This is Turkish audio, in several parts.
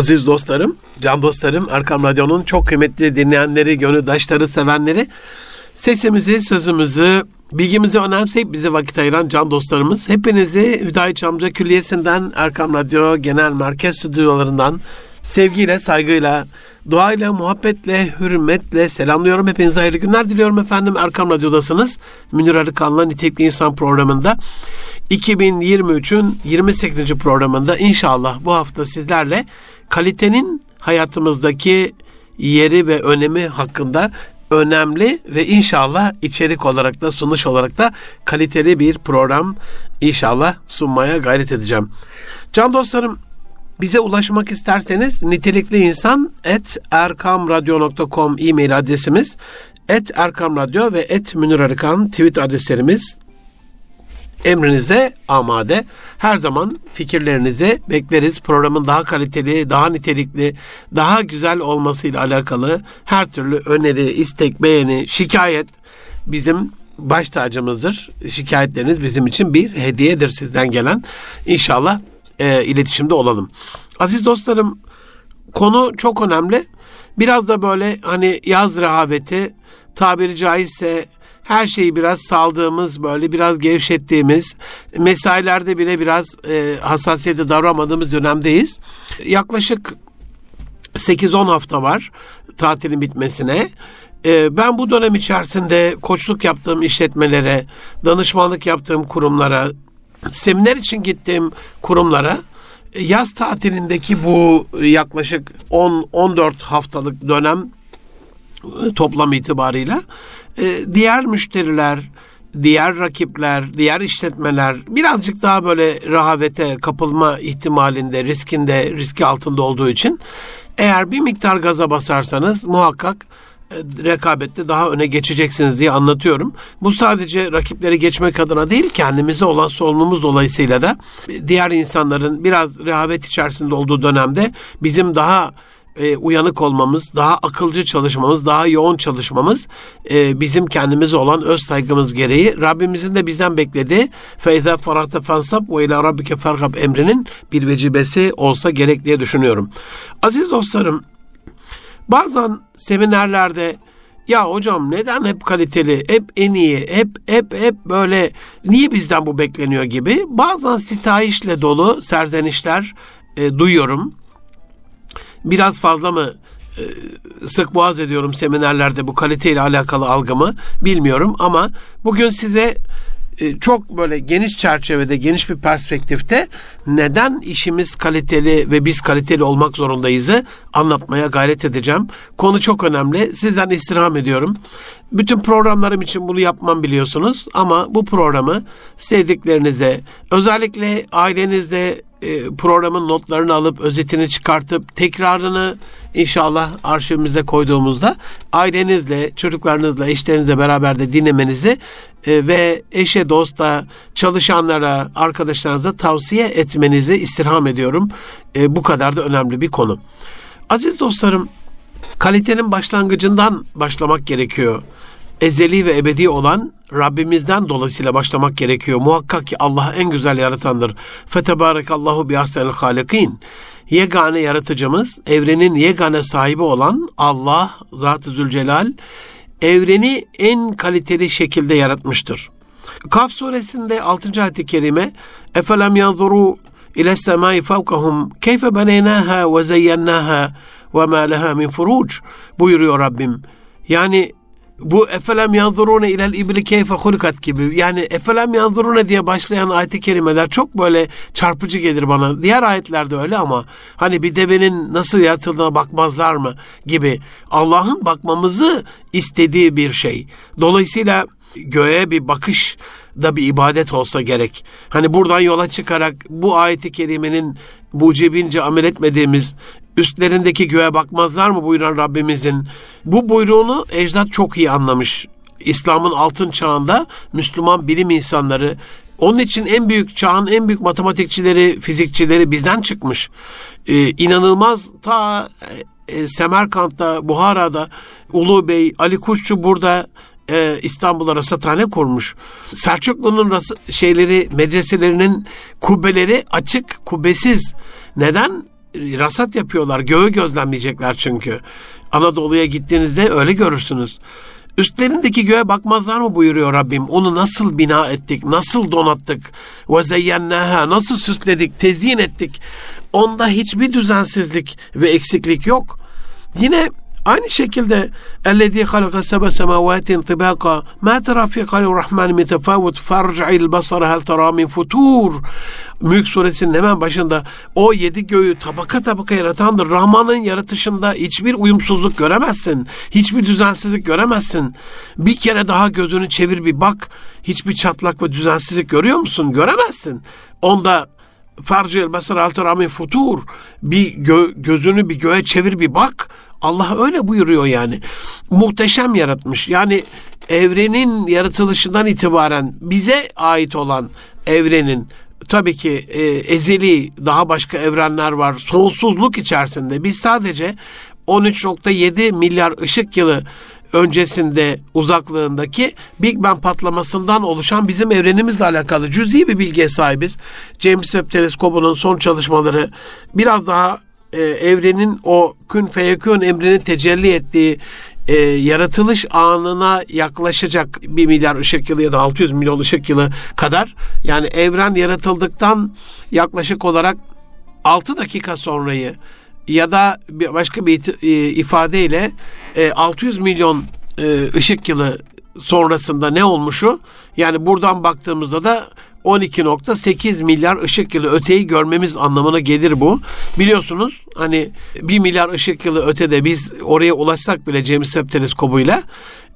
Aziz dostlarım, can dostlarım, Erkam Radyo'nun çok kıymetli dinleyenleri, gönüldaşları, sevenleri, sesimizi, sözümüzü, bilgimizi önemseyip bize vakit ayıran can dostlarımız, hepinizi Hüdayi Amca Külliyesi'nden, Erkam Radyo Genel Merkez Stüdyolarından sevgiyle, saygıyla, duayla, muhabbetle, hürmetle selamlıyorum. Hepinize hayırlı günler diliyorum efendim. Erkam Radyo'dasınız. Münir Arıkan'la Nitekli İnsan programında 2023'ün 28. programında inşallah bu hafta sizlerle kalitenin hayatımızdaki yeri ve önemi hakkında önemli ve inşallah içerik olarak da sunuş olarak da kaliteli bir program inşallah sunmaya gayret edeceğim. Can dostlarım bize ulaşmak isterseniz nitelikli insan et erkamradyo.com e-mail adresimiz et erkamradyo ve et Münir Arıkan tweet adreslerimiz emrinize amade. Her zaman fikirlerinizi bekleriz. Programın daha kaliteli, daha nitelikli, daha güzel olmasıyla alakalı her türlü öneri, istek, beğeni, şikayet bizim baş tacımızdır. Şikayetleriniz bizim için bir hediyedir sizden gelen. İnşallah e, iletişimde olalım. Aziz dostlarım konu çok önemli. Biraz da böyle hani yaz rehaveti tabiri caizse her şeyi biraz saldığımız, böyle biraz gevşettiğimiz, mesailerde bile biraz e, hassasiyete davranmadığımız dönemdeyiz. Yaklaşık 8-10 hafta var tatilin bitmesine. E, ben bu dönem içerisinde koçluk yaptığım işletmelere, danışmanlık yaptığım kurumlara, seminer için gittiğim kurumlara e, yaz tatilindeki bu yaklaşık 10-14 haftalık dönem e, toplam itibarıyla e, diğer müşteriler, diğer rakipler, diğer işletmeler birazcık daha böyle rahavete kapılma ihtimalinde, riskinde, riski altında olduğu için eğer bir miktar gaza basarsanız muhakkak e, rekabette daha öne geçeceksiniz diye anlatıyorum. Bu sadece rakipleri geçmek adına değil, kendimize olan sorumluluğumuz dolayısıyla da diğer insanların biraz rehavet içerisinde olduğu dönemde bizim daha e, uyanık olmamız, daha akılcı çalışmamız, daha yoğun çalışmamız e, bizim kendimize olan öz saygımız gereği Rabbimizin de bizden beklediği feyza farahta fansab ve ila rabbike fargab emrinin bir vecibesi olsa gerek diye düşünüyorum. Aziz dostlarım, bazen seminerlerde ya hocam neden hep kaliteli, hep en iyi, hep hep hep böyle niye bizden bu bekleniyor gibi bazen sitayişle dolu serzenişler e, duyuyorum biraz fazla mı e, sık boğaz ediyorum seminerlerde bu kaliteyle alakalı algımı bilmiyorum ama bugün size e, çok böyle geniş çerçevede, geniş bir perspektifte neden işimiz kaliteli ve biz kaliteli olmak zorundayızı anlatmaya gayret edeceğim. Konu çok önemli. Sizden istirham ediyorum. Bütün programlarım için bunu yapmam biliyorsunuz ama bu programı sevdiklerinize, özellikle ailenizde e, programın notlarını alıp özetini çıkartıp tekrarını inşallah arşivimize koyduğumuzda ailenizle, çocuklarınızla, eşlerinizle beraber de dinlemenizi e, ve eşe, dosta, çalışanlara, arkadaşlarınıza tavsiye etmenizi istirham ediyorum. E, bu kadar da önemli bir konu. Aziz dostlarım, kalitenin başlangıcından başlamak gerekiyor ezeli ve ebedi olan Rabbimizden dolayısıyla başlamak gerekiyor. Muhakkak ki Allah en güzel yaratandır. Fetebarekallahu bi ahsenil halikin. Yegane yaratıcımız, evrenin yegane sahibi olan Allah Zat-ı Zülcelal evreni en kaliteli şekilde yaratmıştır. Kaf suresinde 6. ayet-i kerime Efelem yanzuru ile semai fevkahum keyfe beneynaha ve zeyyennaha ve ma leha min furuc buyuruyor Rabbim. Yani bu efelem yanzurune ilel ibli keyfe hulikat gibi yani efelem yanzurune diye başlayan ayet-i kerimeler çok böyle çarpıcı gelir bana. Diğer ayetlerde öyle ama hani bir devenin nasıl yaratıldığına bakmazlar mı gibi Allah'ın bakmamızı istediği bir şey. Dolayısıyla göğe bir bakış da bir ibadet olsa gerek. Hani buradan yola çıkarak bu ayeti kerimenin mucibince amel etmediğimiz üstlerindeki göğe bakmazlar mı buyuran Rabbimizin bu buyruğunu ecdat çok iyi anlamış. İslam'ın altın çağında Müslüman bilim insanları onun için en büyük çağın en büyük matematikçileri, fizikçileri bizden çıkmış. Ee, inanılmaz ta e, Semerkant'ta, Buhara'da Ulu Bey, Ali Kuşçu burada e, İstanbul'a rasathane kurmuş. Selçuklu'nun ras- şeyleri, medreselerinin kubbeleri açık, kubbesiz. Neden? Rasat yapıyorlar. Göğü gözlemleyecekler çünkü. Anadolu'ya gittiğinizde öyle görürsünüz. Üstlerindeki göğe bakmazlar mı buyuruyor Rabbim? Onu nasıl bina ettik, nasıl donattık? Ve zeyyennâhâ, nasıl süsledik, tezyin ettik? Onda hiçbir düzensizlik ve eksiklik yok. Yine Aynı şekilde ellezî halaka sebe semâvâtin tibâka mâ terâ fî kalû rahmân min tefâvut farci'il basara hel terâ min futur. Mülk suresinin hemen başında o yedi göğü tabaka tabaka yaratandır. Rahman'ın yaratışında hiçbir uyumsuzluk göremezsin. Hiçbir düzensizlik göremezsin. Bir kere daha gözünü çevir bir bak. Hiçbir çatlak ve düzensizlik görüyor musun? Göremezsin. Onda farcı el basar altı ramin futur. Bir gö- gözünü bir göğe çevir bir bak. Allah öyle buyuruyor yani. Muhteşem yaratmış. Yani evrenin yaratılışından itibaren bize ait olan evrenin tabii ki e, ezeli daha başka evrenler var. Sonsuzluk içerisinde biz sadece 13.7 milyar ışık yılı öncesinde uzaklığındaki Big Bang patlamasından oluşan bizim evrenimizle alakalı cüzi bir bilgiye sahibiz. James Webb Teleskobu'nun son çalışmaları biraz daha e, evrenin o kün feyekün emrinin tecelli ettiği e, yaratılış anına yaklaşacak bir milyar ışık yılı ya da 600 milyon ışık yılı kadar yani evren yaratıldıktan yaklaşık olarak 6 dakika sonrayı ya da başka bir e, ifadeyle e, 600 milyon e, ışık yılı sonrasında ne olmuşu? Yani buradan baktığımızda da 12.8 milyar ışık yılı öteyi görmemiz anlamına gelir bu. Biliyorsunuz hani 1 milyar ışık yılı ötede biz oraya ulaşsak bile James Webb teleskobuyla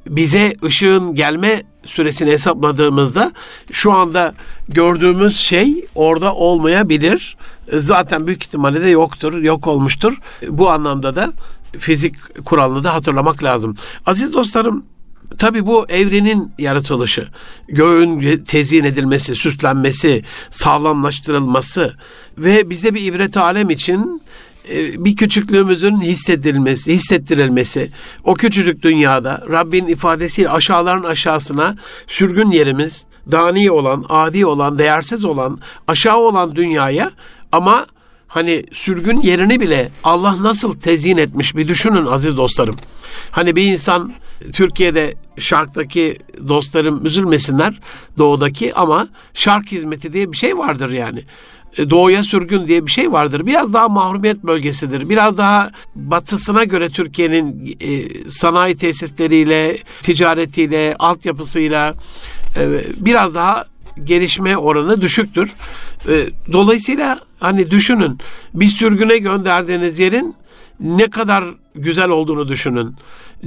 bize ışığın gelme süresini hesapladığımızda şu anda gördüğümüz şey orada olmayabilir. Zaten büyük ihtimalle de yoktur, yok olmuştur. Bu anlamda da fizik kuralını da hatırlamak lazım. Aziz dostlarım Tabi bu evrenin yaratılışı, göğün tezyin edilmesi, süslenmesi, sağlamlaştırılması ve bize bir ibret alem için e, bir küçüklüğümüzün hissedilmesi, hissettirilmesi, o küçücük dünyada Rabbin ifadesiyle aşağıların aşağısına sürgün yerimiz, dani olan, adi olan, değersiz olan, aşağı olan dünyaya ama hani sürgün yerini bile Allah nasıl tezyin etmiş bir düşünün aziz dostlarım. Hani bir insan Türkiye'de şarktaki dostlarım üzülmesinler doğudaki ama şark hizmeti diye bir şey vardır yani. E, doğuya sürgün diye bir şey vardır. Biraz daha mahrumiyet bölgesidir. Biraz daha batısına göre Türkiye'nin e, sanayi tesisleriyle, ticaretiyle, altyapısıyla e, biraz daha gelişme oranı düşüktür. E, dolayısıyla hani düşünün bir sürgüne gönderdiğiniz yerin ne kadar güzel olduğunu düşünün.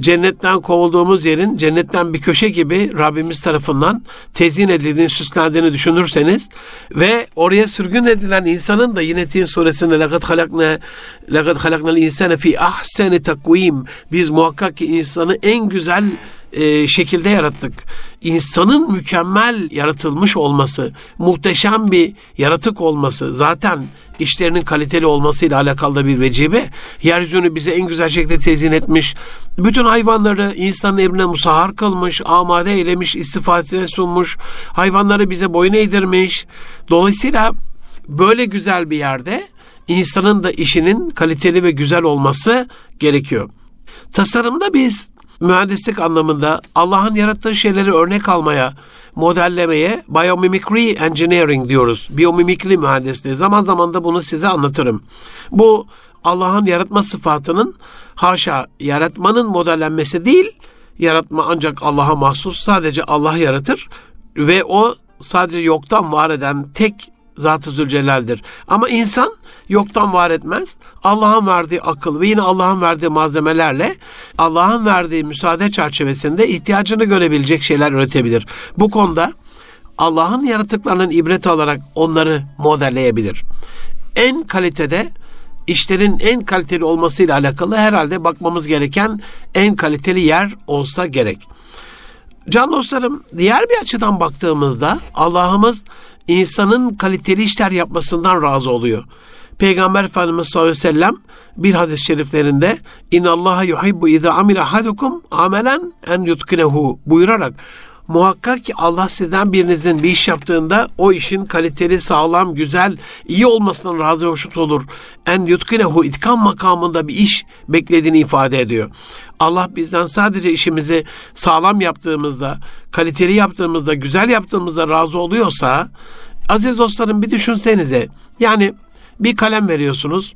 Cennetten kovulduğumuz yerin cennetten bir köşe gibi Rabbimiz tarafından tezyin edildiğini, süslendiğini düşünürseniz ve oraya sürgün edilen insanın da yine Tin suresinde lakat halakne lakat halaknel insane fi ahseni takvim biz muhakkak ki insanı en güzel e, şekilde yarattık. İnsanın mükemmel yaratılmış olması, muhteşem bir yaratık olması zaten işlerinin kaliteli olmasıyla alakalı da bir vecibe. Yeryüzünü bize en güzel şekilde tezin etmiş. Bütün hayvanları insanın emrine musahar kılmış, amade eylemiş, istifadesine sunmuş. Hayvanları bize boyun eğdirmiş. Dolayısıyla böyle güzel bir yerde insanın da işinin kaliteli ve güzel olması gerekiyor. Tasarımda biz mühendislik anlamında Allah'ın yarattığı şeyleri örnek almaya, modellemeye biomimicry engineering diyoruz. Biyomimikri mühendisliği. Zaman zaman da bunu size anlatırım. Bu Allah'ın yaratma sıfatının haşa yaratmanın modellenmesi değil, yaratma ancak Allah'a mahsus. Sadece Allah yaratır ve o sadece yoktan var eden tek Zat-ı Zülcelal'dir. Ama insan yoktan var etmez. Allah'ın verdiği akıl ve yine Allah'ın verdiği malzemelerle Allah'ın verdiği müsaade çerçevesinde ihtiyacını görebilecek şeyler üretebilir. Bu konuda Allah'ın yaratıklarının ibret alarak onları modelleyebilir. En kalitede işlerin en kaliteli olmasıyla alakalı herhalde bakmamız gereken en kaliteli yer olsa gerek. Can dostlarım diğer bir açıdan baktığımızda Allah'ımız insanın kaliteli işler yapmasından razı oluyor. Peygamber Efendimiz sallallahu aleyhi ve sellem bir hadis-i şeriflerinde İnallaha yuhibbu izâ amile ahadukum amelen en yutkinehu buyurarak muhakkak ki Allah sizden birinizin bir iş yaptığında o işin kaliteli, sağlam, güzel, iyi olmasından razı ve hoşnut olur. En yutkinehu itkan makamında bir iş beklediğini ifade ediyor. Allah bizden sadece işimizi sağlam yaptığımızda, kaliteli yaptığımızda, güzel yaptığımızda razı oluyorsa, aziz dostlarım bir düşünsenize. Yani bir kalem veriyorsunuz,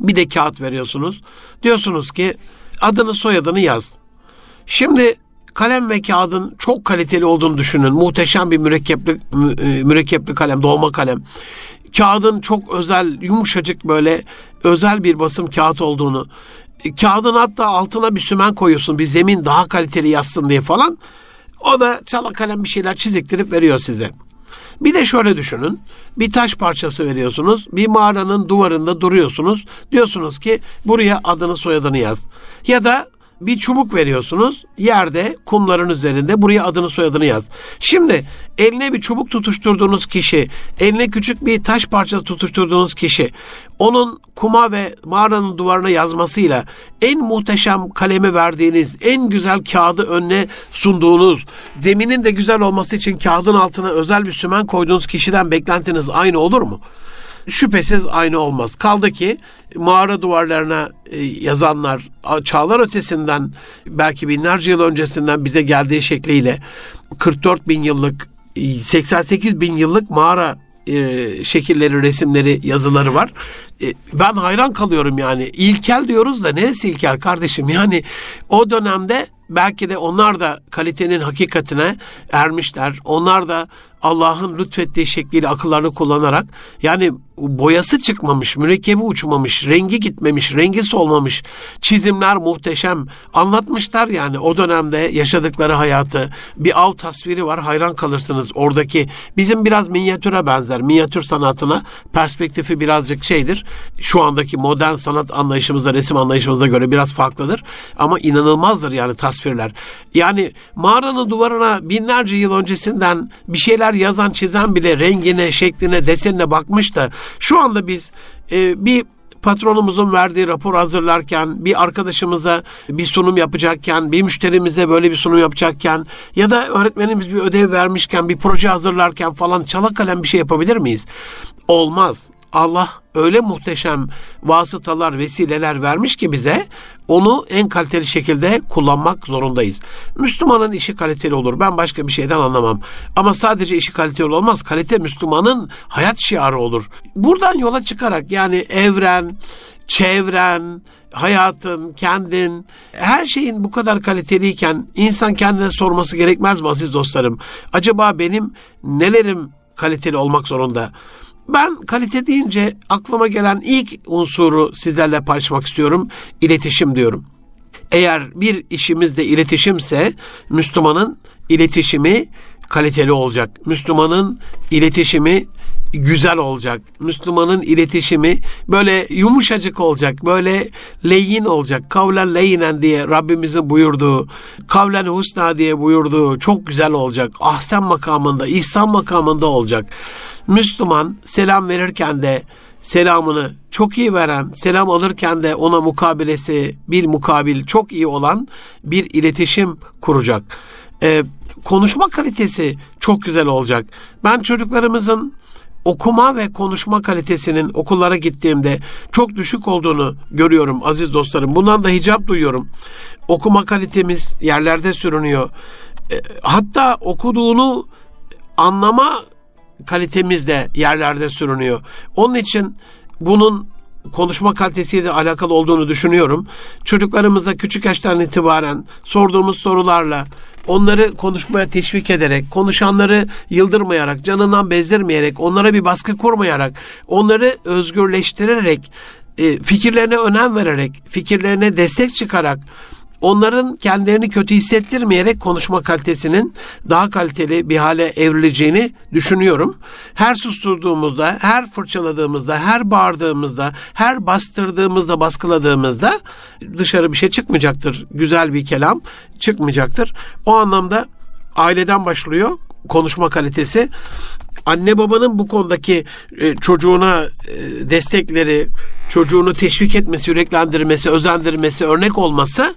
bir de kağıt veriyorsunuz. Diyorsunuz ki adını soyadını yaz. Şimdi kalem ve kağıdın çok kaliteli olduğunu düşünün. Muhteşem bir mürekkepli e, mürekkepli kalem, dolma kalem. Kağıdın çok özel, yumuşacık böyle özel bir basım kağıt olduğunu. E, kağıdın hatta altına bir sümen koyuyorsun. Bir zemin daha kaliteli yazsın diye falan. O da çala kalem bir şeyler çiziktirip veriyor size. Bir de şöyle düşünün. Bir taş parçası veriyorsunuz. Bir mağaranın duvarında duruyorsunuz. Diyorsunuz ki buraya adını soyadını yaz. Ya da bir çubuk veriyorsunuz. Yerde kumların üzerinde buraya adını soyadını yaz. Şimdi eline bir çubuk tutuşturduğunuz kişi, eline küçük bir taş parçası tutuşturduğunuz kişi onun kuma ve mağaranın duvarına yazmasıyla en muhteşem kalemi verdiğiniz, en güzel kağıdı önüne sunduğunuz, zeminin de güzel olması için kağıdın altına özel bir sümen koyduğunuz kişiden beklentiniz aynı olur mu? Şüphesiz aynı olmaz. Kaldı ki mağara duvarlarına e, yazanlar çağlar ötesinden belki binlerce yıl öncesinden bize geldiği şekliyle 44 bin yıllık 88 e, bin yıllık mağara e, şekilleri, resimleri, yazıları var. Ben hayran kalıyorum yani. İlkel diyoruz da neresi ilkel kardeşim? Yani o dönemde belki de onlar da kalitenin hakikatine ermişler. Onlar da Allah'ın lütfettiği şekliyle akıllarını kullanarak yani boyası çıkmamış, mürekkebi uçmamış, rengi gitmemiş, rengi solmamış, çizimler muhteşem anlatmışlar yani o dönemde yaşadıkları hayatı. Bir av tasviri var hayran kalırsınız oradaki. Bizim biraz minyatüre benzer. Minyatür sanatına perspektifi birazcık şeydir. Şu andaki modern sanat anlayışımıza, resim anlayışımıza göre biraz farklıdır. Ama inanılmazdır yani tasvirler. Yani mağaranın duvarına binlerce yıl öncesinden bir şeyler yazan çizen bile rengine, şekline, desenine bakmış da şu anda biz e, bir patronumuzun verdiği rapor hazırlarken, bir arkadaşımıza bir sunum yapacakken, bir müşterimize böyle bir sunum yapacakken ya da öğretmenimiz bir ödev vermişken, bir proje hazırlarken falan çala kalem bir şey yapabilir miyiz? Olmaz. Allah öyle muhteşem vasıtalar, vesileler vermiş ki bize onu en kaliteli şekilde kullanmak zorundayız. Müslümanın işi kaliteli olur. Ben başka bir şeyden anlamam. Ama sadece işi kaliteli olmaz. Kalite Müslümanın hayat şiarı olur. Buradan yola çıkarak yani evren, çevren, hayatın, kendin, her şeyin bu kadar kaliteliyken insan kendine sorması gerekmez mi aziz dostlarım? Acaba benim nelerim kaliteli olmak zorunda? Ben kalite deyince aklıma gelen ilk unsuru sizlerle paylaşmak istiyorum. İletişim diyorum. Eğer bir işimizde iletişimse Müslümanın iletişimi kaliteli olacak. Müslümanın iletişimi güzel olacak. Müslümanın iletişimi böyle yumuşacık olacak. Böyle leyin olacak. Kavlen leyinen diye Rabbimizin buyurduğu, kavlen husna diye buyurduğu çok güzel olacak. Ahsen makamında, ihsan makamında olacak. Müslüman selam verirken de selamını çok iyi veren, selam alırken de ona mukabilesi bir mukabil çok iyi olan bir iletişim kuracak. Ee, konuşma kalitesi çok güzel olacak. Ben çocuklarımızın okuma ve konuşma kalitesinin okullara gittiğimde çok düşük olduğunu görüyorum aziz dostlarım. Bundan da hicap duyuyorum. Okuma kalitemiz yerlerde sürünüyor. Ee, hatta okuduğunu anlama kalitemiz de yerlerde sürünüyor. Onun için bunun konuşma kalitesiyle alakalı olduğunu düşünüyorum. Çocuklarımıza küçük yaştan itibaren sorduğumuz sorularla onları konuşmaya teşvik ederek, konuşanları yıldırmayarak, canından bezdirmeyerek, onlara bir baskı kurmayarak, onları özgürleştirerek, e, fikirlerine önem vererek, fikirlerine destek çıkarak, onların kendilerini kötü hissettirmeyerek konuşma kalitesinin daha kaliteli bir hale evrileceğini düşünüyorum. Her susturduğumuzda, her fırçaladığımızda, her bağırdığımızda, her bastırdığımızda, baskıladığımızda dışarı bir şey çıkmayacaktır. Güzel bir kelam çıkmayacaktır. O anlamda aileden başlıyor konuşma kalitesi. Anne babanın bu konudaki e, çocuğuna e, destekleri, çocuğunu teşvik etmesi, yüreklendirmesi, özendirmesi, örnek olması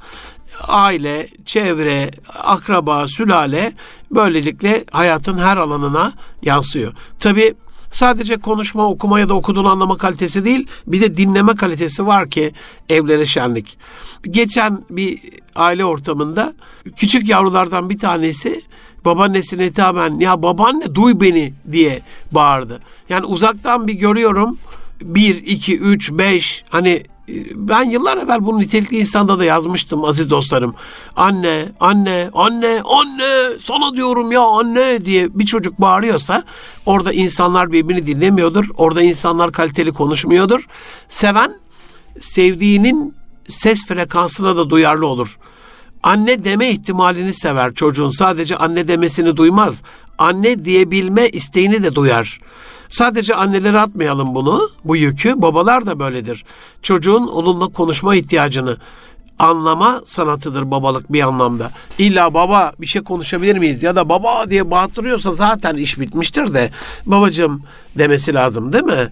aile, çevre, akraba, sülale Böylelikle hayatın her alanına yansıyor. Tabii sadece konuşma, okuma ya da okuduğunu anlama kalitesi değil, bir de dinleme kalitesi var ki evlere şenlik. Geçen bir aile ortamında küçük yavrulardan bir tanesi babaannesine hitaben ya babaanne duy beni diye bağırdı. Yani uzaktan bir görüyorum bir, iki, üç, beş hani ben yıllar evvel bunu nitelikli insanda da yazmıştım aziz dostlarım. Anne, anne, anne, anne sana diyorum ya anne diye bir çocuk bağırıyorsa orada insanlar birbirini dinlemiyordur. Orada insanlar kaliteli konuşmuyordur. Seven sevdiğinin ses frekansına da duyarlı olur. Anne deme ihtimalini sever çocuğun. Sadece anne demesini duymaz. Anne diyebilme isteğini de duyar. Sadece annelere atmayalım bunu, bu yükü. Babalar da böyledir. Çocuğun onunla konuşma ihtiyacını anlama sanatıdır babalık bir anlamda. İlla baba bir şey konuşabilir miyiz ya da baba diye bağırtırıyorsa zaten iş bitmiştir de babacığım demesi lazım değil mi?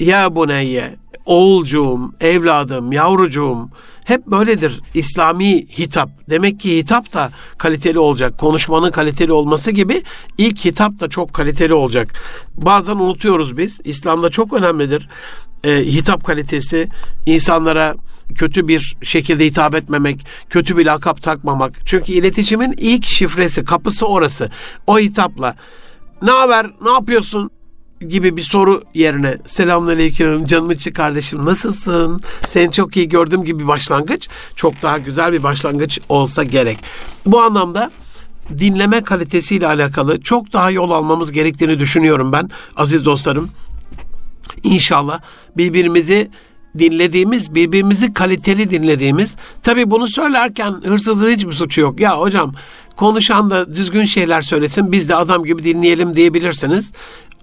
Ya bu neye? Oğulcuğum, evladım, yavrucuğum hep böyledir İslami hitap. Demek ki hitap da kaliteli olacak. Konuşmanın kaliteli olması gibi ilk hitap da çok kaliteli olacak. Bazen unutuyoruz biz. İslam'da çok önemlidir. E, hitap kalitesi insanlara kötü bir şekilde hitap etmemek, kötü bir lakap takmamak. Çünkü iletişimin ilk şifresi, kapısı orası. O hitapla ne haber, ne yapıyorsun, gibi bir soru yerine selamünaleyküm canım içi kardeşim nasılsın? Seni çok iyi gördüm gibi bir başlangıç çok daha güzel bir başlangıç olsa gerek. Bu anlamda dinleme kalitesiyle alakalı çok daha yol almamız gerektiğini düşünüyorum ben aziz dostlarım. İnşallah birbirimizi dinlediğimiz, birbirimizi kaliteli dinlediğimiz. Tabi bunu söylerken hırsızlığın hiçbir suçu yok. Ya hocam konuşan da düzgün şeyler söylesin biz de adam gibi dinleyelim diyebilirsiniz.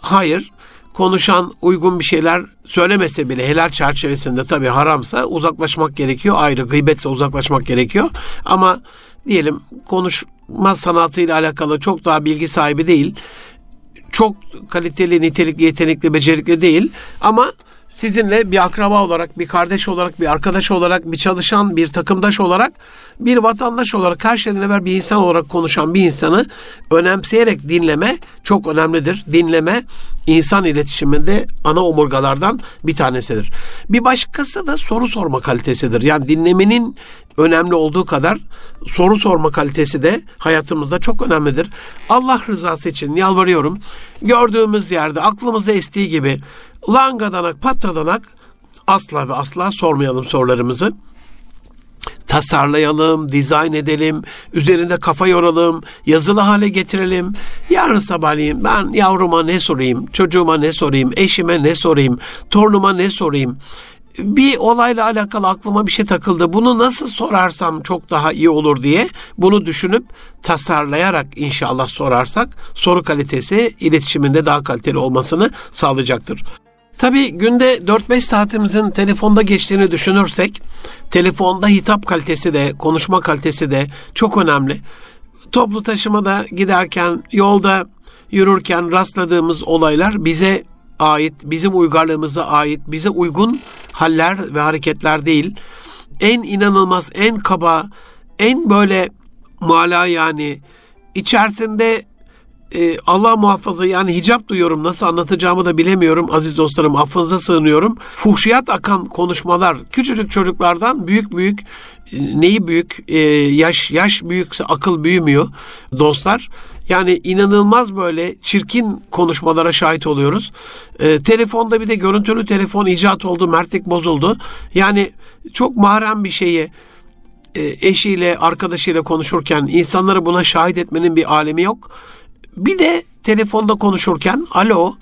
Hayır. Konuşan uygun bir şeyler söylemese bile helal çerçevesinde tabii haramsa uzaklaşmak gerekiyor. Ayrı gıybetse uzaklaşmak gerekiyor. Ama diyelim konuşma sanatıyla alakalı çok daha bilgi sahibi değil. Çok kaliteli, nitelikli, yetenekli, becerikli değil. Ama sizinle bir akraba olarak, bir kardeş olarak, bir arkadaş olarak, bir çalışan, bir takımdaş olarak, bir vatandaş olarak, evvel bir insan olarak konuşan bir insanı önemseyerek dinleme çok önemlidir. Dinleme insan iletişiminde ana omurgalardan bir tanesidir. Bir başkası da soru sorma kalitesidir. Yani dinlemenin önemli olduğu kadar soru sorma kalitesi de hayatımızda çok önemlidir. Allah rızası için yalvarıyorum. Gördüğümüz yerde aklımıza estiği gibi langadanak patladanak asla ve asla sormayalım sorularımızı. Tasarlayalım, dizayn edelim, üzerinde kafa yoralım, yazılı hale getirelim. Yarın sabahleyin ben yavruma ne sorayım, çocuğuma ne sorayım, eşime ne sorayım, torunuma ne sorayım bir olayla alakalı aklıma bir şey takıldı. Bunu nasıl sorarsam çok daha iyi olur diye bunu düşünüp tasarlayarak inşallah sorarsak soru kalitesi iletişiminde daha kaliteli olmasını sağlayacaktır. Tabii günde 4-5 saatimizin telefonda geçtiğini düşünürsek telefonda hitap kalitesi de konuşma kalitesi de çok önemli. Toplu taşımada giderken yolda yürürken rastladığımız olaylar bize ait, bizim uygarlığımıza ait, bize uygun haller ve hareketler değil. En inanılmaz, en kaba, en böyle mala yani içerisinde e, Allah muhafaza yani hicap duyuyorum nasıl anlatacağımı da bilemiyorum aziz dostlarım affınıza sığınıyorum. Fuhşiyat akan konuşmalar küçücük çocuklardan büyük büyük e, neyi büyük e, yaş yaş büyükse akıl büyümüyor dostlar. Yani inanılmaz böyle çirkin konuşmalara şahit oluyoruz. E, telefonda bir de görüntülü telefon icat oldu, mertlik bozuldu. Yani çok mahrem bir şeyi e, eşiyle, arkadaşıyla konuşurken insanları buna şahit etmenin bir alemi yok. Bir de telefonda konuşurken alo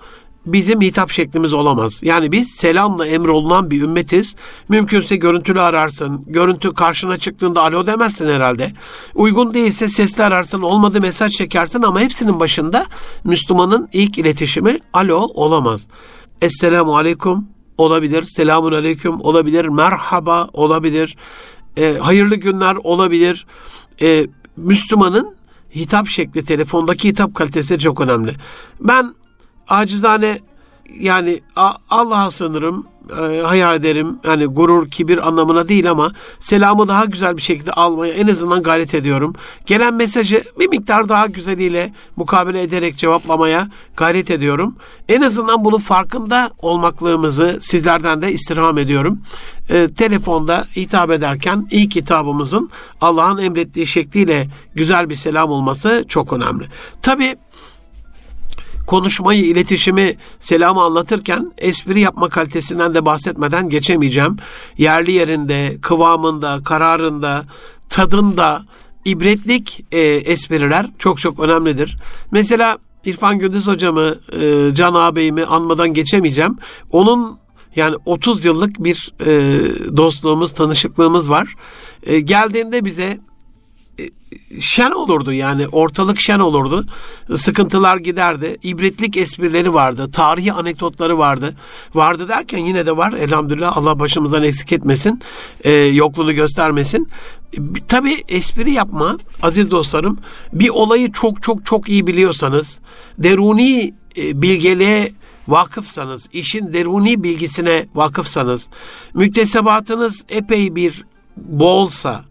bizim hitap şeklimiz olamaz. Yani biz selamla emrolunan bir ümmetiz. Mümkünse görüntülü ararsın. Görüntü karşına çıktığında alo demezsin herhalde. Uygun değilse sesli ararsın. Olmadı mesaj çekersin ama hepsinin başında Müslümanın ilk iletişimi alo olamaz. Esselamu aleyküm olabilir. Selamun aleyküm olabilir. Merhaba olabilir. E, hayırlı günler olabilir. E, Müslümanın hitap şekli, telefondaki hitap kalitesi çok önemli. Ben acizane yani Allah'a sığınırım. E, hayal ederim. Yani gurur, kibir anlamına değil ama selamı daha güzel bir şekilde almaya en azından gayret ediyorum. Gelen mesajı bir miktar daha güzeliyle mukabele ederek cevaplamaya gayret ediyorum. En azından bunun farkında olmaklığımızı sizlerden de istirham ediyorum. E, telefonda hitap ederken ilk hitabımızın Allah'ın emrettiği şekliyle güzel bir selam olması çok önemli. Tabii konuşmayı, iletişimi, selamı anlatırken espri yapma kalitesinden de bahsetmeden geçemeyeceğim. Yerli yerinde, kıvamında, kararında, tadında ibretlik e, espriler çok çok önemlidir. Mesela İrfan Gündüz hocamı, e, Can ağabeyimi anmadan geçemeyeceğim. Onun yani 30 yıllık bir e, dostluğumuz, tanışıklığımız var. E, geldiğinde bize şen olurdu yani ortalık şen olurdu. Sıkıntılar giderdi. İbretlik esprileri vardı. Tarihi anekdotları vardı. Vardı derken yine de var. Elhamdülillah Allah başımızdan eksik etmesin. E, yokluğunu göstermesin. Tabii espri yapma aziz dostlarım. Bir olayı çok çok çok iyi biliyorsanız deruni e, bilgeliğe vakıfsanız, işin deruni bilgisine vakıfsanız, müktesebatınız epey bir bolsa,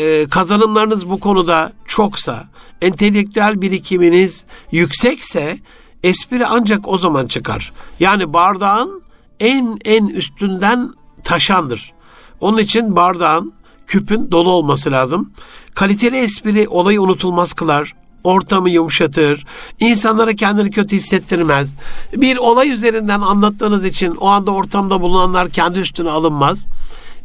e, kazanımlarınız bu konuda çoksa, entelektüel birikiminiz yüksekse espri ancak o zaman çıkar. Yani bardağın en en üstünden taşandır. Onun için bardağın, küpün dolu olması lazım. Kaliteli espri olayı unutulmaz kılar ortamı yumuşatır, insanlara kendini kötü hissettirmez. Bir olay üzerinden anlattığınız için o anda ortamda bulunanlar kendi üstüne alınmaz.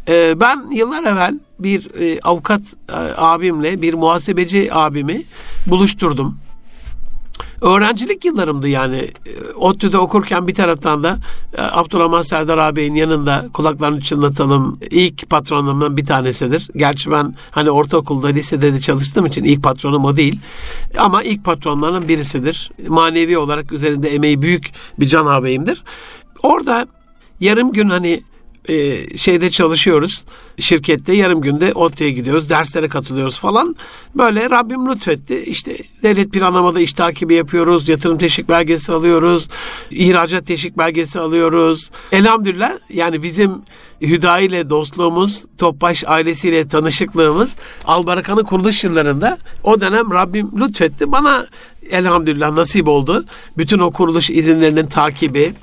Ee, ben yıllar evvel bir e, avukat e, abimle bir muhasebeci abimi buluşturdum. Öğrencilik yıllarımdı yani. E, ODTÜ'de okurken bir taraftan da e, Abdurrahman Serdar ağabeyin yanında kulaklarını çınlatalım. İlk patronumdan bir tanesidir. Gerçi ben hani ortaokulda, lisede de çalıştığım için ilk patronum o değil. Ama ilk patronlarının birisidir. Manevi olarak üzerinde emeği büyük bir can ağabeyimdir. Orada yarım gün hani e, şeyde çalışıyoruz. Şirkette yarım günde ODTÜ'ye gidiyoruz. Derslere katılıyoruz falan. Böyle Rabbim lütfetti. İşte devlet planlamada iş takibi yapıyoruz. Yatırım teşvik belgesi alıyoruz. ihracat teşvik belgesi alıyoruz. Elhamdülillah yani bizim Hüda ile dostluğumuz, Topbaş ailesiyle tanışıklığımız Albaraka'nın kuruluş yıllarında o dönem Rabbim lütfetti. Bana elhamdülillah nasip oldu. Bütün o kuruluş izinlerinin takibi,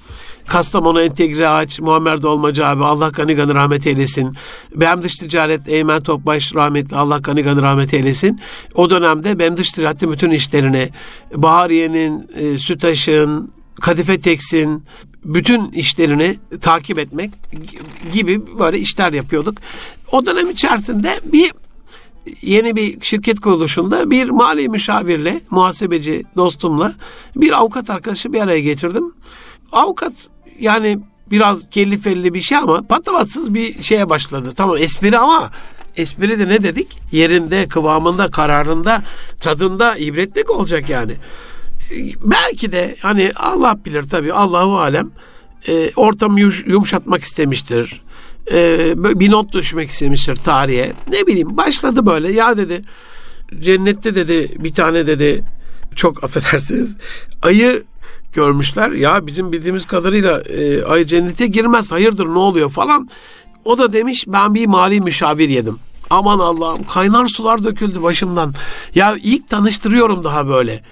Kastamonu Entegre Ağaç, Muammer Dolmacı abi Allah gani gani rahmet eylesin. BEM Dış Ticaret Eymen Topbaş rahmetli Allah gani gani rahmet eylesin. O dönemde BEM Dış Ticaret'in bütün işlerini Bahariye'nin, e, Sütaş'ın, Kadife Teks'in bütün işlerini takip etmek gibi böyle işler yapıyorduk. O dönem içerisinde bir yeni bir şirket kuruluşunda bir mali müşavirle, muhasebeci dostumla bir avukat arkadaşı bir araya getirdim. Avukat yani biraz kelli bir şey ama patavatsız bir şeye başladı. Tamam espri ama espri de ne dedik? Yerinde, kıvamında, kararında, tadında ibretlik olacak yani. Belki de hani Allah bilir tabii Allahu alem e, ortamı yumuşatmak istemiştir. E, bir not düşmek istemiştir tarihe. Ne bileyim başladı böyle ya dedi cennette dedi bir tane dedi çok affedersiniz ayı görmüşler. Ya bizim bildiğimiz kadarıyla e, ay cennete girmez hayırdır ne oluyor falan. O da demiş ben bir mali müşavir yedim. Aman Allah'ım kaynar sular döküldü başımdan. Ya ilk tanıştırıyorum daha böyle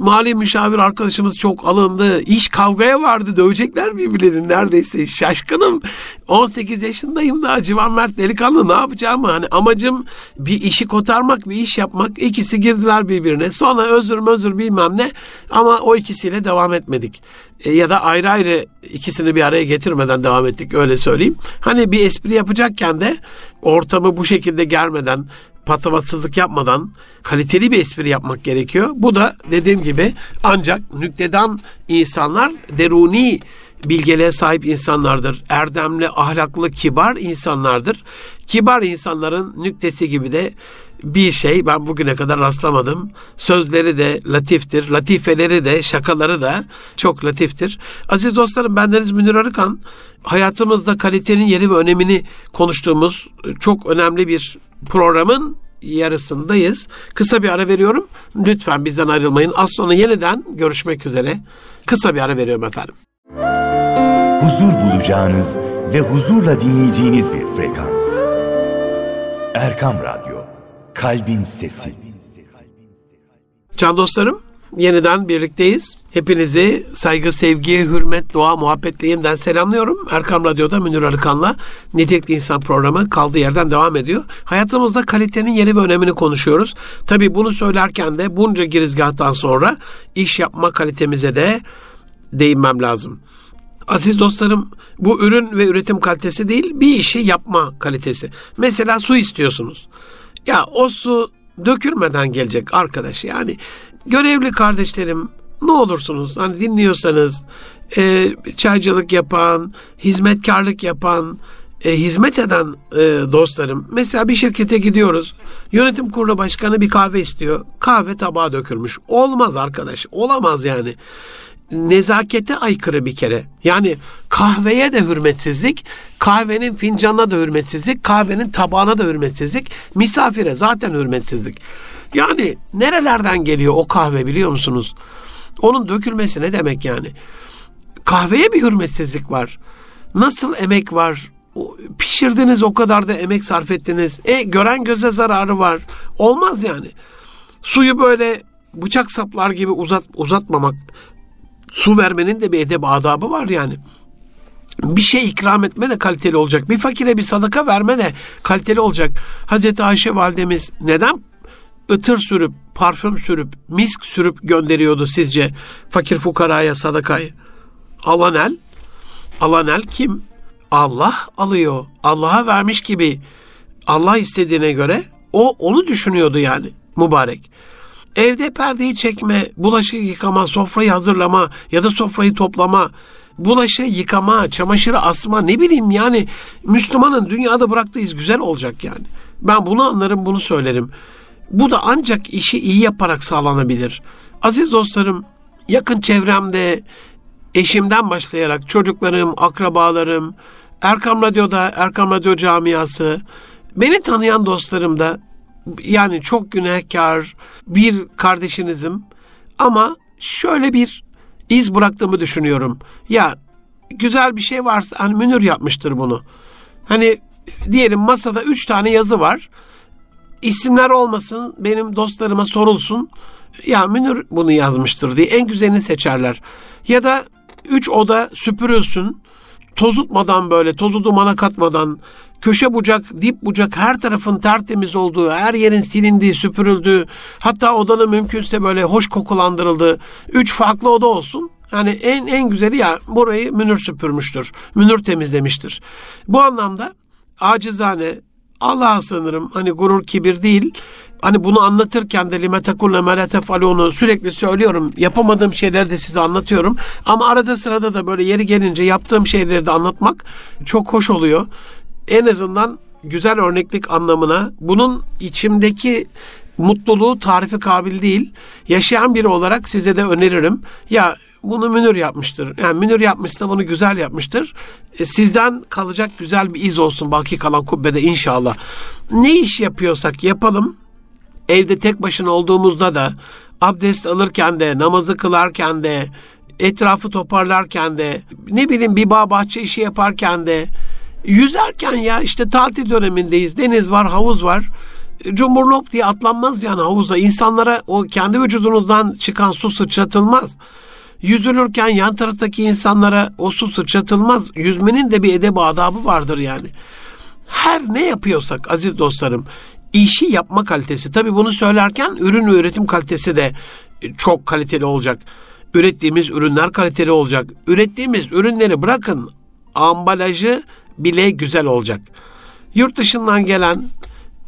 mali müşavir arkadaşımız çok alındı. İş kavgaya vardı. Dövecekler birbirlerini neredeyse. Şaşkınım. 18 yaşındayım daha civan mert delikanlı ne yapacağım? Hani amacım bir işi kotarmak, bir iş yapmak. İkisi girdiler birbirine. Sonra özür özür bilmem ne. Ama o ikisiyle devam etmedik. E, ya da ayrı ayrı ikisini bir araya getirmeden devam ettik öyle söyleyeyim. Hani bir espri yapacakken de ortamı bu şekilde germeden patavatsızlık yapmadan kaliteli bir espri yapmak gerekiyor. Bu da dediğim gibi ancak nüktedan insanlar deruni bilgeliğe sahip insanlardır. Erdemli, ahlaklı, kibar insanlardır. Kibar insanların nüktesi gibi de bir şey ben bugüne kadar rastlamadım. Sözleri de latiftir, latifeleri de, şakaları da çok latiftir. Aziz dostlarım bendeniz Münir Arıkan. Hayatımızda kalitenin yeri ve önemini konuştuğumuz çok önemli bir programın yarısındayız. Kısa bir ara veriyorum. Lütfen bizden ayrılmayın. Az sonra yeniden görüşmek üzere. Kısa bir ara veriyorum efendim. huzur bulacağınız ve huzurla dinleyeceğiniz bir frekans. Erkam Radyo, Kalbin Sesi. Can dostlarım, yeniden birlikteyiz. Hepinizi saygı, sevgi, hürmet, dua, muhabbetle yeniden selamlıyorum. Erkam Radyo'da Münir Arıkan'la Nitelikli İnsan programı kaldığı yerden devam ediyor. Hayatımızda kalitenin yeri ve önemini konuşuyoruz. Tabii bunu söylerken de bunca girizgahtan sonra iş yapma kalitemize de değinmem lazım. Aziz dostlarım bu ürün ve üretim kalitesi değil bir işi yapma kalitesi. Mesela su istiyorsunuz. Ya o su dökülmeden gelecek arkadaş yani görevli kardeşlerim ne olursunuz hani dinliyorsanız e, çaycılık yapan, hizmetkarlık yapan, e, hizmet eden e, dostlarım. Mesela bir şirkete gidiyoruz. Yönetim kurulu başkanı bir kahve istiyor. Kahve tabağa dökülmüş. Olmaz arkadaş. Olamaz yani nezakete aykırı bir kere. Yani kahveye de hürmetsizlik, kahvenin fincanına da hürmetsizlik, kahvenin tabağına da hürmetsizlik, misafire zaten hürmetsizlik. Yani nerelerden geliyor o kahve biliyor musunuz? Onun dökülmesi ne demek yani? Kahveye bir hürmetsizlik var. Nasıl emek var? Pişirdiniz o kadar da emek sarf ettiniz. E gören göze zararı var. Olmaz yani. Suyu böyle bıçak saplar gibi uzat uzatmamak su vermenin de bir edeb adabı var yani. Bir şey ikram etme de kaliteli olacak. Bir fakire bir sadaka verme de kaliteli olacak. Hazreti Ayşe validemiz neden ıtır sürüp, parfüm sürüp, misk sürüp gönderiyordu sizce fakir fukaraya sadakayı? Alan el, alan el kim? Allah alıyor. Allah'a vermiş gibi Allah istediğine göre o onu düşünüyordu yani mübarek. Evde perdeyi çekme, bulaşık yıkama, sofrayı hazırlama ya da sofrayı toplama, bulaşığı yıkama, çamaşırı asma ne bileyim yani Müslümanın dünyada bıraktığı iz güzel olacak yani. Ben bunu anlarım, bunu söylerim. Bu da ancak işi iyi yaparak sağlanabilir. Aziz dostlarım, yakın çevremde eşimden başlayarak çocuklarım, akrabalarım, Erkam Radyo'da, Erkam Radyo camiası, beni tanıyan dostlarım da yani çok günahkar bir kardeşinizim ama şöyle bir iz bıraktığımı düşünüyorum. Ya güzel bir şey varsa hani Münir yapmıştır bunu. Hani diyelim masada üç tane yazı var. İsimler olmasın benim dostlarıma sorulsun. Ya Münir bunu yazmıştır diye en güzelini seçerler. Ya da üç oda süpürülsün. Tozutmadan böyle tozu dumana katmadan köşe bucak, dip bucak her tarafın tertemiz olduğu, her yerin silindiği, süpürüldüğü, hatta odanın mümkünse böyle hoş kokulandırıldığı üç farklı oda olsun. Yani en en güzeli ya burayı Münir süpürmüştür. Münir temizlemiştir. Bu anlamda acizane Allah'a sığınırım. Hani gurur kibir değil. Hani bunu anlatırken de lime tekulle melete onu sürekli söylüyorum. Yapamadığım şeyleri de size anlatıyorum. Ama arada sırada da böyle yeri gelince yaptığım şeyleri de anlatmak çok hoş oluyor en azından güzel örneklik anlamına bunun içimdeki mutluluğu tarifi kabil değil. Yaşayan biri olarak size de öneririm. Ya bunu Münir yapmıştır. Yani Münir yapmışsa bunu güzel yapmıştır. E, sizden kalacak güzel bir iz olsun baki kalan kubbede inşallah. Ne iş yapıyorsak yapalım. Evde tek başına olduğumuzda da abdest alırken de, namazı kılarken de, etrafı toparlarken de, ne bileyim bir bağ bahçe işi yaparken de, Yüzerken ya işte tatil dönemindeyiz. Deniz var, havuz var. Cumburlop diye atlanmaz yani havuza. İnsanlara o kendi vücudunuzdan çıkan su sıçratılmaz. Yüzülürken yan taraftaki insanlara o su sıçratılmaz. Yüzmenin de bir edeb adabı vardır yani. Her ne yapıyorsak aziz dostlarım işi yapma kalitesi. Tabii bunu söylerken ürün ve üretim kalitesi de çok kaliteli olacak. Ürettiğimiz ürünler kaliteli olacak. Ürettiğimiz ürünleri bırakın ambalajı bile güzel olacak. Yurt dışından gelen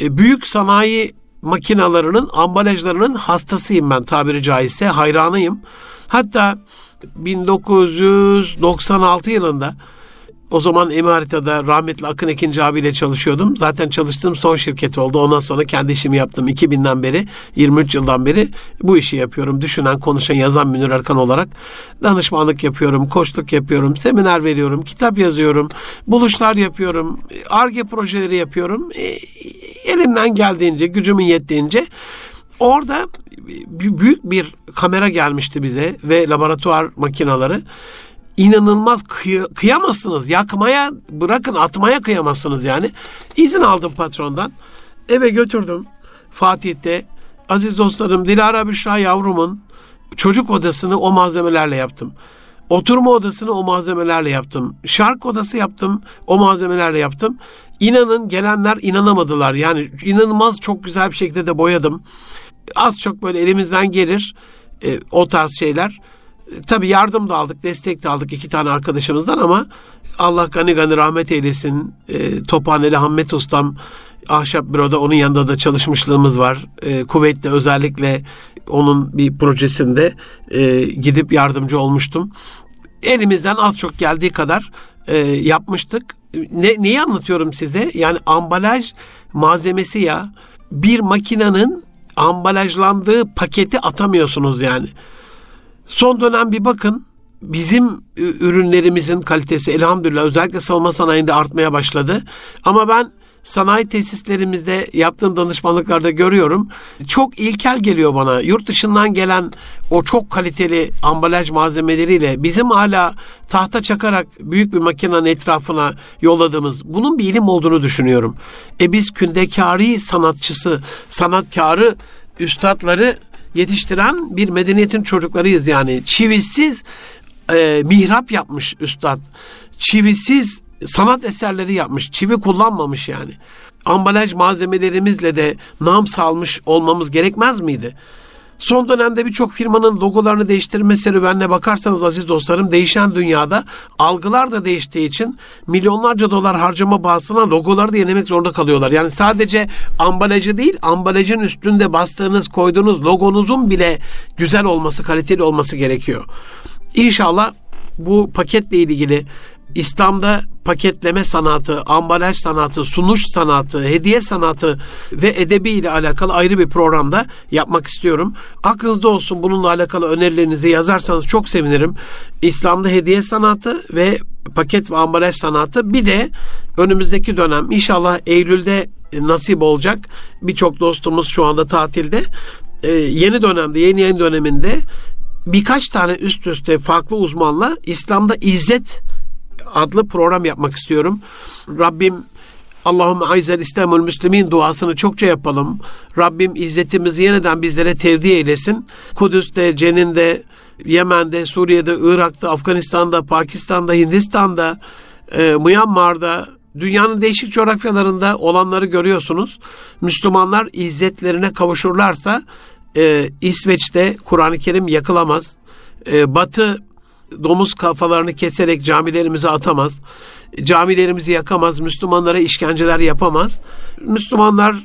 e, büyük sanayi makinalarının ambalajlarının hastasıyım ben tabiri caizse hayranıyım. Hatta 1996 yılında o zaman Emirat'ta rahmetli Akın Ekinci abiyle çalışıyordum. Zaten çalıştığım son şirket oldu. Ondan sonra kendi işimi yaptım. 2000'den beri, 23 yıldan beri bu işi yapıyorum. Düşünen, konuşan, yazan Münir Erkan olarak danışmanlık yapıyorum, koçluk yapıyorum, seminer veriyorum, kitap yazıyorum, buluşlar yapıyorum, ARGE projeleri yapıyorum. E, elimden geldiğince, gücümün yettiğince orada büyük bir kamera gelmişti bize ve laboratuvar makinaları inanılmaz kıy- kıyamazsınız. Yakmaya bırakın atmaya kıyamazsınız yani. İzin aldım patrondan. Eve götürdüm. Fatih'te aziz dostlarım Dilara Büşra yavrumun çocuk odasını o malzemelerle yaptım. Oturma odasını o malzemelerle yaptım. Şark odası yaptım. O malzemelerle yaptım. İnanın gelenler inanamadılar. Yani inanılmaz çok güzel bir şekilde de boyadım. Az çok böyle elimizden gelir e, o tarz şeyler. E, tabii yardım da aldık, destek de aldık iki tane arkadaşımızdan ama Allah gani gani rahmet eylesin. E, Tophaneli Hammet Ustam Ahşap Büro'da onun yanında da çalışmışlığımız var. E, kuvvetle özellikle onun bir projesinde e, gidip yardımcı olmuştum. Elimizden az çok geldiği kadar e, yapmıştık. Ne, neyi anlatıyorum size? Yani ambalaj malzemesi ya bir makinenin ambalajlandığı paketi atamıyorsunuz yani. Son dönem bir bakın bizim ürünlerimizin kalitesi elhamdülillah özellikle savunma sanayinde artmaya başladı. Ama ben sanayi tesislerimizde yaptığım danışmanlıklarda görüyorum. Çok ilkel geliyor bana. Yurt dışından gelen o çok kaliteli ambalaj malzemeleriyle bizim hala tahta çakarak büyük bir makinenin etrafına yolladığımız bunun bir ilim olduğunu düşünüyorum. E biz kündekari sanatçısı, sanatkarı, üstadları yetiştiren bir medeniyetin çocuklarıyız yani. Çivisiz e, mihrap yapmış üstad. Çivisiz sanat eserleri yapmış. Çivi kullanmamış yani. Ambalaj malzemelerimizle de nam salmış olmamız gerekmez miydi? Son dönemde birçok firmanın logolarını değiştirme serüvenine bakarsanız aziz dostlarım değişen dünyada algılar da değiştiği için milyonlarca dolar harcama bahsına logoları da yenilemek zorunda kalıyorlar. Yani sadece ambalajı değil ambalajın üstünde bastığınız koyduğunuz logonuzun bile güzel olması kaliteli olması gerekiyor. İnşallah bu paketle ilgili İslam'da paketleme sanatı, ambalaj sanatı, sunuş sanatı, hediye sanatı ve edebi ile alakalı ayrı bir programda yapmak istiyorum. Aklınızda olsun bununla alakalı önerilerinizi yazarsanız çok sevinirim. İslam'da hediye sanatı ve paket ve ambalaj sanatı bir de önümüzdeki dönem inşallah Eylül'de nasip olacak. Birçok dostumuz şu anda tatilde. Ee, yeni dönemde, yeni yeni döneminde birkaç tane üst üste farklı uzmanla İslam'da izzet adlı program yapmak istiyorum. Rabbim Allahümme aizel İslamül Müslümin duasını çokça yapalım. Rabbim izzetimizi yeniden bizlere tevdi eylesin. Kudüs'te, Cenin'de, Yemen'de, Suriye'de, Irak'ta, Afganistan'da, Pakistan'da, Hindistan'da, e, Myanmar'da, dünyanın değişik coğrafyalarında olanları görüyorsunuz. Müslümanlar izzetlerine kavuşurlarsa e, İsveç'te Kur'an-ı Kerim yakılamaz. E, Batı domuz kafalarını keserek camilerimize atamaz. Camilerimizi yakamaz. Müslümanlara işkenceler yapamaz. Müslümanlar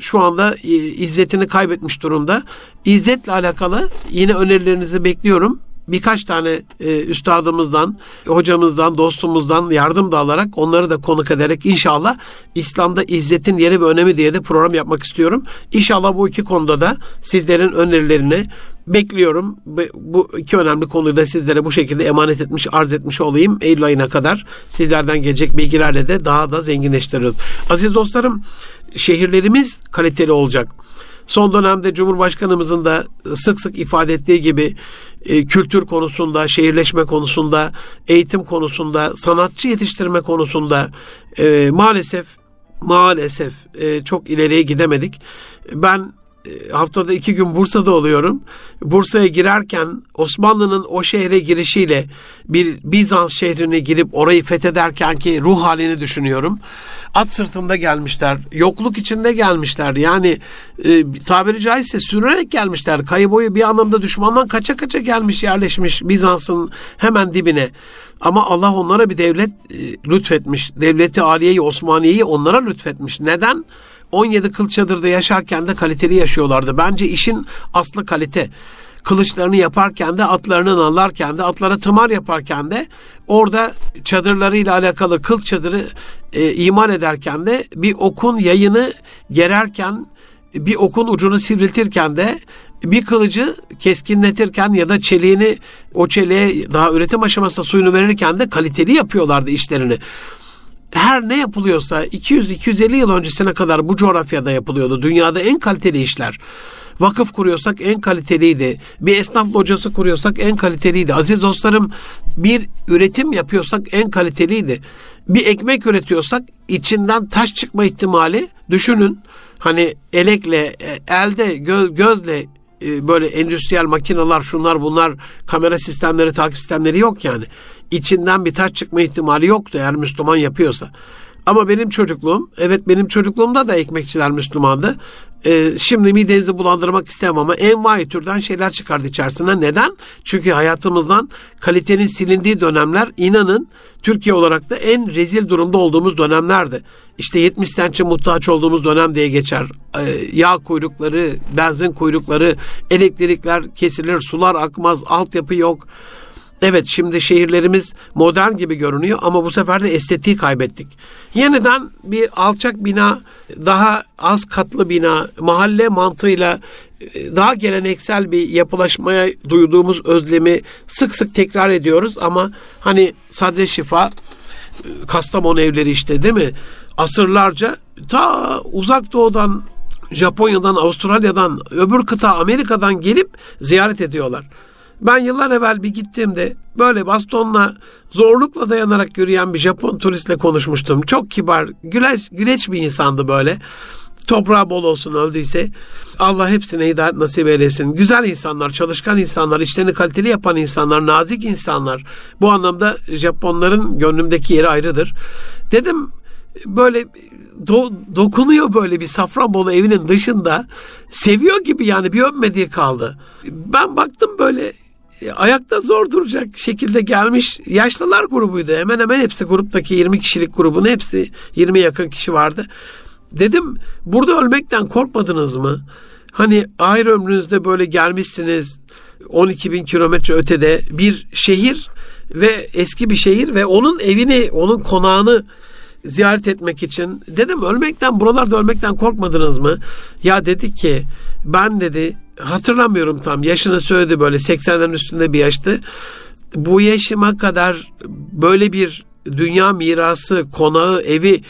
şu anda e, izzetini kaybetmiş durumda. İzzetle alakalı yine önerilerinizi bekliyorum birkaç tane e, üstadımızdan, hocamızdan, dostumuzdan yardım da alarak onları da konuk ederek inşallah İslam'da izzetin yeri ve önemi diye de program yapmak istiyorum. İnşallah bu iki konuda da sizlerin önerilerini bekliyorum. Bu iki önemli konuyu da sizlere bu şekilde emanet etmiş, arz etmiş olayım. Eylül ayına kadar sizlerden gelecek bilgilerle de daha da zenginleştiririz. Aziz dostlarım, şehirlerimiz kaliteli olacak. Son dönemde Cumhurbaşkanımızın da sık sık ifade ettiği gibi e, kültür konusunda, şehirleşme konusunda, eğitim konusunda, sanatçı yetiştirme konusunda e, maalesef maalesef e, çok ileriye gidemedik. Ben haftada iki gün Bursa'da oluyorum. Bursa'ya girerken Osmanlı'nın o şehre girişiyle bir Bizans şehrine girip orayı fethederken ki ruh halini düşünüyorum. At sırtında gelmişler. Yokluk içinde gelmişler. Yani e, tabiri caizse sürerek gelmişler. Kayı boyu bir anlamda düşmandan kaça kaça gelmiş yerleşmiş Bizans'ın hemen dibine. Ama Allah onlara bir devlet e, lütfetmiş. Devleti Aliye'yi, Osmaniye'yi onlara lütfetmiş. Neden? 17 kıl çadırda yaşarken de kaliteli yaşıyorlardı. Bence işin aslı kalite. Kılıçlarını yaparken de atlarını nallarken de atlara tımar yaparken de orada çadırlarıyla alakalı kıl çadırı e, imal ederken de bir okun yayını gererken bir okun ucunu sivriltirken de bir kılıcı keskinletirken ya da çeliğini o çeliğe daha üretim aşamasında suyunu verirken de kaliteli yapıyorlardı işlerini her ne yapılıyorsa 200-250 yıl öncesine kadar bu coğrafyada yapılıyordu. Dünyada en kaliteli işler. vakıf kuruyorsak en kaliteliydi. Bir esnaf locası kuruyorsak en kaliteliydi. Aziz dostlarım bir üretim yapıyorsak en kaliteliydi. Bir ekmek üretiyorsak içinden taş çıkma ihtimali düşünün. Hani elekle, e, elde, gö- gözle e, böyle endüstriyel makineler, şunlar bunlar, kamera sistemleri, takip sistemleri yok yani. İçinden bir taş çıkma ihtimali yoktu eğer Müslüman yapıyorsa. Ama benim çocukluğum, evet benim çocukluğumda da ekmekçiler Müslümandı. Ee, şimdi midenizi bulandırmak istemem ama envai türden şeyler çıkardı içerisinden. Neden? Çünkü hayatımızdan kalitenin silindiği dönemler inanın Türkiye olarak da en rezil durumda olduğumuz dönemlerdi. İşte 70 sentçe muhtaç olduğumuz dönem diye geçer. Ee, yağ kuyrukları, benzin kuyrukları, elektrikler kesilir, sular akmaz, altyapı yok. Evet şimdi şehirlerimiz modern gibi görünüyor ama bu sefer de estetiği kaybettik. Yeniden bir alçak bina, daha az katlı bina, mahalle mantığıyla e, daha geleneksel bir yapılaşmaya duyduğumuz özlemi sık sık tekrar ediyoruz ama hani sadece şifa, e, Kastamonu evleri işte değil mi? Asırlarca ta uzak doğudan Japonya'dan, Avustralya'dan, öbür kıta Amerika'dan gelip ziyaret ediyorlar. Ben yıllar evvel bir gittiğimde böyle bastonla zorlukla dayanarak yürüyen bir Japon turistle konuşmuştum. Çok kibar, güleç, güleç bir insandı böyle. Toprağı bol olsun öldüyse. Allah hepsine hidayet nasip eylesin. Güzel insanlar, çalışkan insanlar, işlerini kaliteli yapan insanlar, nazik insanlar. Bu anlamda Japonların gönlümdeki yeri ayrıdır. Dedim böyle do, dokunuyor böyle bir Safranbolu evinin dışında. Seviyor gibi yani bir öpmediği kaldı. Ben baktım böyle ayakta zor duracak şekilde gelmiş yaşlılar grubuydu. Hemen hemen hepsi gruptaki 20 kişilik grubun hepsi 20 yakın kişi vardı. Dedim burada ölmekten korkmadınız mı? Hani ayrı ömrünüzde böyle gelmişsiniz 12 bin kilometre ötede bir şehir ve eski bir şehir ve onun evini, onun konağını ziyaret etmek için. Dedim ölmekten, buralarda ölmekten korkmadınız mı? Ya dedi ki ben dedi hatırlamıyorum tam yaşını söyledi böyle 80'lerin üstünde bir yaştı. Bu yaşıma kadar böyle bir dünya mirası, konağı, evi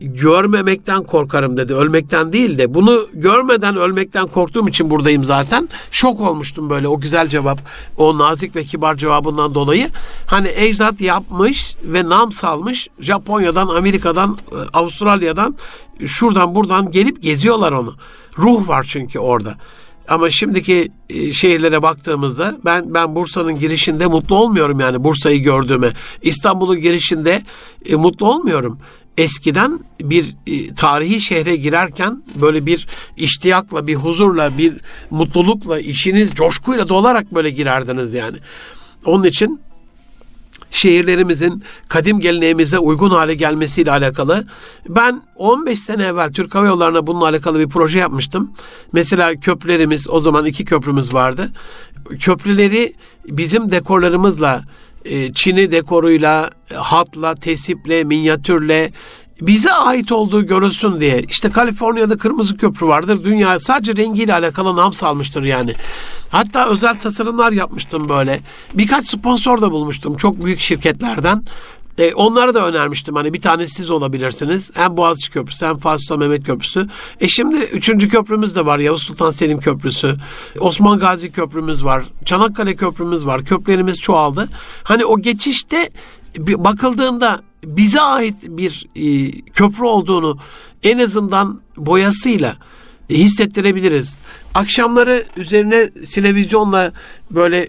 görmemekten korkarım dedi. Ölmekten değil de bunu görmeden ölmekten korktuğum için buradayım zaten. Şok olmuştum böyle o güzel cevap, o nazik ve kibar cevabından dolayı. Hani ecdat yapmış ve nam salmış Japonya'dan, Amerika'dan, e, Avustralya'dan şuradan buradan gelip geziyorlar onu. Ruh var çünkü orada. Ama şimdiki e, şehirlere baktığımızda ben ben Bursa'nın girişinde mutlu olmuyorum yani Bursa'yı gördüğüme. İstanbul'un girişinde e, mutlu olmuyorum. Eskiden bir e, tarihi şehre girerken böyle bir iştiyakla, bir huzurla, bir mutlulukla, işiniz coşkuyla dolarak böyle girerdiniz yani. Onun için şehirlerimizin kadim geleneğimize uygun hale gelmesiyle alakalı. Ben 15 sene evvel Türk Hava Yolları'na bununla alakalı bir proje yapmıştım. Mesela köprülerimiz, o zaman iki köprümüz vardı. Köprüleri bizim dekorlarımızla, e, Çin'i dekoruyla, hatla, tesiple, minyatürle, bize ait olduğu görülsün diye. İşte Kaliforniya'da kırmızı köprü vardır. Dünya sadece rengiyle alakalı nam salmıştır yani. Hatta özel tasarımlar yapmıştım böyle. Birkaç sponsor da bulmuştum çok büyük şirketlerden. E, onları da önermiştim. Hani bir tanesi siz olabilirsiniz. Hem Boğaziçi Köprüsü hem Fatih Sultan Mehmet Köprüsü. E şimdi üçüncü köprümüz de var. Yavuz Sultan Selim Köprüsü. Osman Gazi Köprümüz var. Çanakkale Köprümüz var. Köprülerimiz çoğaldı. Hani o geçişte bakıldığında bize ait bir e, köprü olduğunu en azından boyasıyla e, hissettirebiliriz. Akşamları üzerine sinevizyonla böyle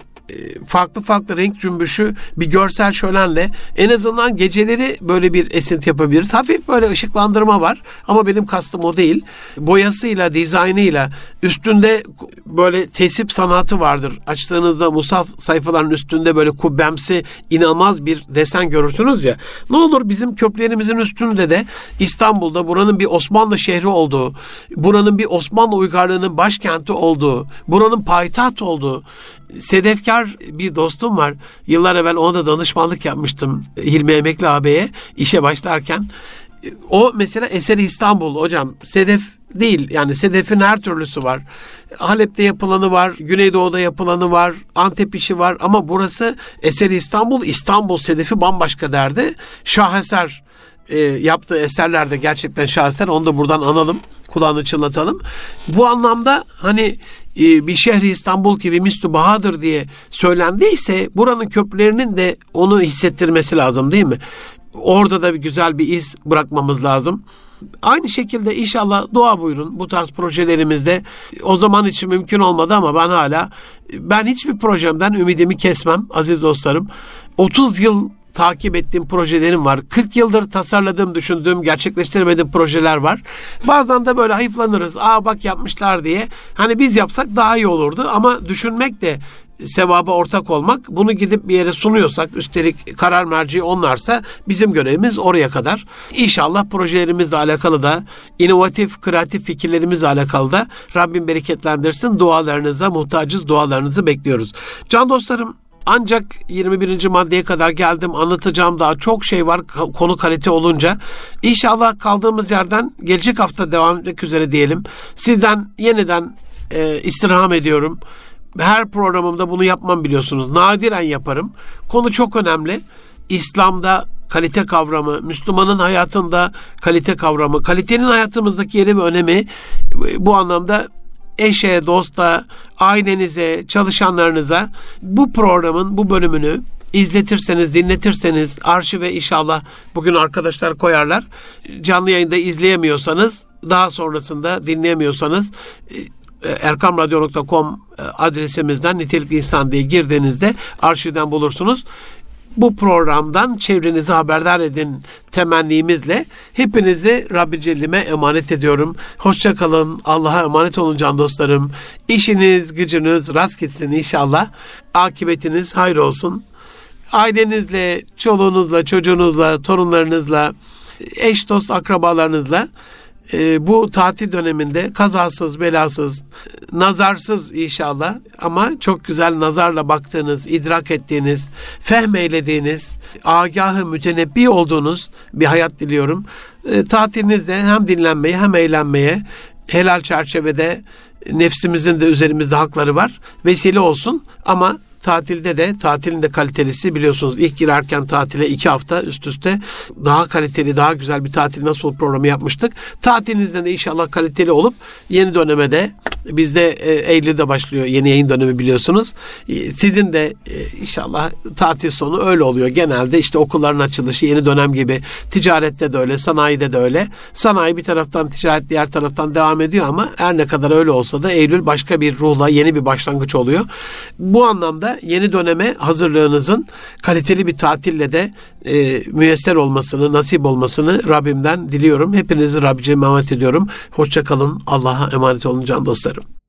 farklı farklı renk cümbüşü bir görsel şölenle en azından geceleri böyle bir esinti yapabiliriz. Hafif böyle ışıklandırma var ama benim kastım o değil. Boyasıyla, dizaynıyla üstünde böyle tesip sanatı vardır. Açtığınızda musaf sayfaların üstünde böyle kubbemsi inanılmaz bir desen görürsünüz ya. Ne olur bizim köprülerimizin üstünde de İstanbul'da buranın bir Osmanlı şehri olduğu, buranın bir Osmanlı uygarlığının başkenti olduğu, buranın payitaht olduğu, sedefkar bir dostum var. Yıllar evvel ona da danışmanlık yapmıştım Hilmi Emekli ağabeye işe başlarken. O mesela Eseri İstanbul hocam. Sedef değil yani Sedef'in her türlüsü var. Halep'te yapılanı var, Güneydoğu'da yapılanı var, Antep işi var ama burası Eseri İstanbul, İstanbul Sedef'i bambaşka derdi. Şaheser e, yaptığı eserlerde gerçekten şaheser. Onu da buradan analım. kulağını çınlatalım. Bu anlamda hani bir şehri İstanbul gibi Mistu Bahadır diye söylendiyse buranın köprülerinin de onu hissettirmesi lazım değil mi? Orada da bir güzel bir iz bırakmamız lazım. Aynı şekilde inşallah dua buyurun bu tarz projelerimizde. O zaman için mümkün olmadı ama ben hala ben hiçbir projemden ümidimi kesmem aziz dostlarım. 30 yıl takip ettiğim projelerim var. 40 yıldır tasarladığım, düşündüğüm, gerçekleştiremediğim projeler var. Bazen de böyle hayıflanırız. Aa bak yapmışlar diye. Hani biz yapsak daha iyi olurdu ama düşünmek de sevaba ortak olmak. Bunu gidip bir yere sunuyorsak üstelik karar merci onlarsa bizim görevimiz oraya kadar. İnşallah projelerimizle alakalı da inovatif, kreatif fikirlerimizle alakalı da Rabbim bereketlendirsin. Dualarınıza muhtacız, dualarınızı bekliyoruz. Can dostlarım ancak 21. maddeye kadar geldim. Anlatacağım daha çok şey var konu kalite olunca. İnşallah kaldığımız yerden gelecek hafta devam etmek üzere diyelim. Sizden yeniden e, istirham ediyorum. Her programımda bunu yapmam biliyorsunuz. Nadiren yaparım. Konu çok önemli. İslam'da kalite kavramı, Müslümanın hayatında kalite kavramı, kalitenin hayatımızdaki yeri ve önemi bu anlamda eşe, dosta, ailenize, çalışanlarınıza bu programın bu bölümünü izletirseniz, dinletirseniz arşive inşallah bugün arkadaşlar koyarlar. Canlı yayında izleyemiyorsanız daha sonrasında dinleyemiyorsanız e, erkamradyo.com e, adresimizden nitelikli insan diye girdiğinizde arşivden bulursunuz bu programdan çevrenizi haberdar edin temennimizle hepinizi Rabbi Celle'ime emanet ediyorum. Hoşça kalın. Allah'a emanet olun can dostlarım. İşiniz, gücünüz rast gitsin inşallah. Akibetiniz hayır olsun. Ailenizle, çoluğunuzla, çocuğunuzla, torunlarınızla, eş dost akrabalarınızla e, bu tatil döneminde kazasız, belasız, nazarsız inşallah ama çok güzel nazarla baktığınız, idrak ettiğiniz, fehmeylediğiniz, agahı mütenebbi olduğunuz bir hayat diliyorum. E, tatilinizde hem dinlenmeye hem eğlenmeye helal çerçevede nefsimizin de üzerimizde hakları var. Vesile olsun ama Tatilde de tatilin de kalitelisi biliyorsunuz ilk girerken tatile iki hafta üst üste daha kaliteli daha güzel bir tatil nasıl programı yapmıştık. Tatilinizde de inşallah kaliteli olup yeni döneme de bizde e, Eylül'de başlıyor yeni yayın dönemi biliyorsunuz. E, sizin de e, inşallah tatil sonu öyle oluyor. Genelde işte okulların açılışı yeni dönem gibi ticarette de öyle sanayide de öyle. Sanayi bir taraftan ticaret diğer taraftan devam ediyor ama her ne kadar öyle olsa da Eylül başka bir ruhla yeni bir başlangıç oluyor. Bu anlamda yeni döneme hazırlığınızın kaliteli bir tatille de e, müyesser olmasını, nasip olmasını Rabbimden diliyorum. Hepinizi Rabbicime emanet ediyorum. Hoşçakalın. Allah'a emanet olun can dostlarım.